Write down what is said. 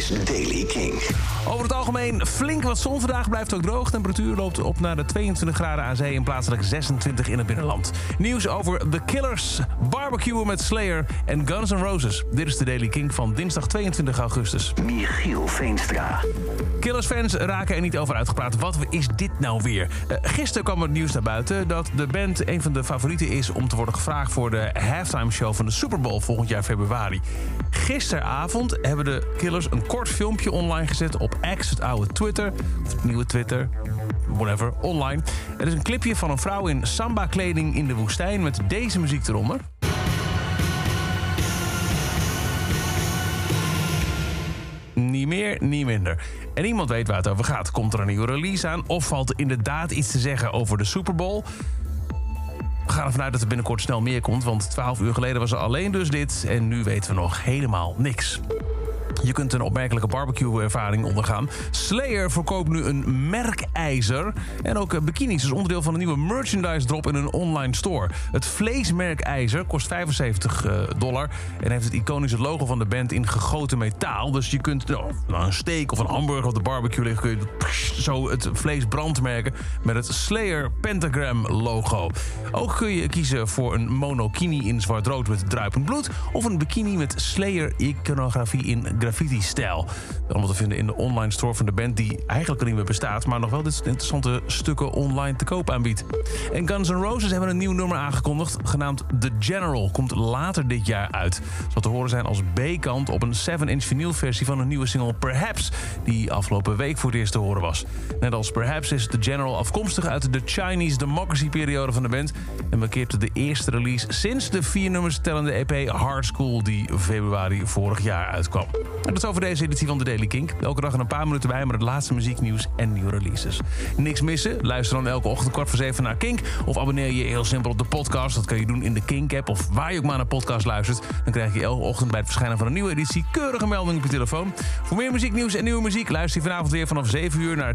is Daily King. Over het algemeen flink wat zon vandaag. Blijft ook droog. Temperatuur loopt op naar de 22 graden aan zee... en plaatselijk 26 in het binnenland. Nieuws over The Killers, barbecue met Slayer en Guns N' Roses. Dit is de Daily King van dinsdag 22 augustus. Michiel Veenstra. Killers-fans raken er niet over uitgepraat. Wat is dit nou weer? Uh, gisteren kwam het nieuws naar buiten dat de band een van de favorieten is... om te worden gevraagd voor de halftime show van de Super Bowl volgend jaar februari. Gisteravond hebben de Killers een kort filmpje online gezet op X, het oude Twitter. Of het nieuwe Twitter, whatever, online. Het is een clipje van een vrouw in samba-kleding in de woestijn met deze muziek eronder. Niet meer, niet minder. En niemand weet waar het over gaat. Komt er een nieuwe release aan? Of valt er inderdaad iets te zeggen over de Super Bowl? We gaan ervan uit dat er binnenkort snel meer komt. Want 12 uur geleden was er alleen dus dit. En nu weten we nog helemaal niks. Je kunt een opmerkelijke barbecue-ervaring ondergaan. Slayer verkoopt nu een merkijzer. En ook eh, bikinis is onderdeel van een nieuwe merchandise-drop in een online store. Het vleesmerkijzer kost 75 eh, dollar en heeft het iconische logo van de band in gegoten metaal. Dus je kunt nou, een steak of een hamburger op de barbecue liggen... je zo het vlees brandmerken met het Slayer Pentagram logo. Ook kun je kiezen voor een monokini in zwart-rood met druipend bloed... of een bikini met Slayer-iconografie in graffiti-stijl. Allemaal te vinden in de online store van de band... die eigenlijk al niet meer bestaat... maar nog wel dit interessante stukken online te koop aanbiedt. En Guns N' Roses hebben een nieuw nummer aangekondigd... genaamd The General. Komt later dit jaar uit. Zal te horen zijn als B-kant op een 7-inch vinylversie... van een nieuwe single Perhaps... die afgelopen week voor het eerst te horen was. Net als Perhaps is The General afkomstig uit de Chinese Democracy-periode van de band... en markeert de eerste release sinds de vier nummers tellende EP Hard School... die februari vorig jaar uitkwam. En dat is over deze editie van de Daily Kink. Elke dag een paar minuten bij met het laatste muzieknieuws en nieuwe releases. Niks missen? Luister dan elke ochtend kwart voor zeven naar Kink. Of abonneer je heel simpel op de podcast. Dat kan je doen in de Kink-app of waar je ook maar naar podcast luistert. Dan krijg je elke ochtend bij het verschijnen van een nieuwe editie... keurige melding op je telefoon. Voor meer muzieknieuws en nieuwe muziek... luister je vanavond weer vanaf 7 uur naar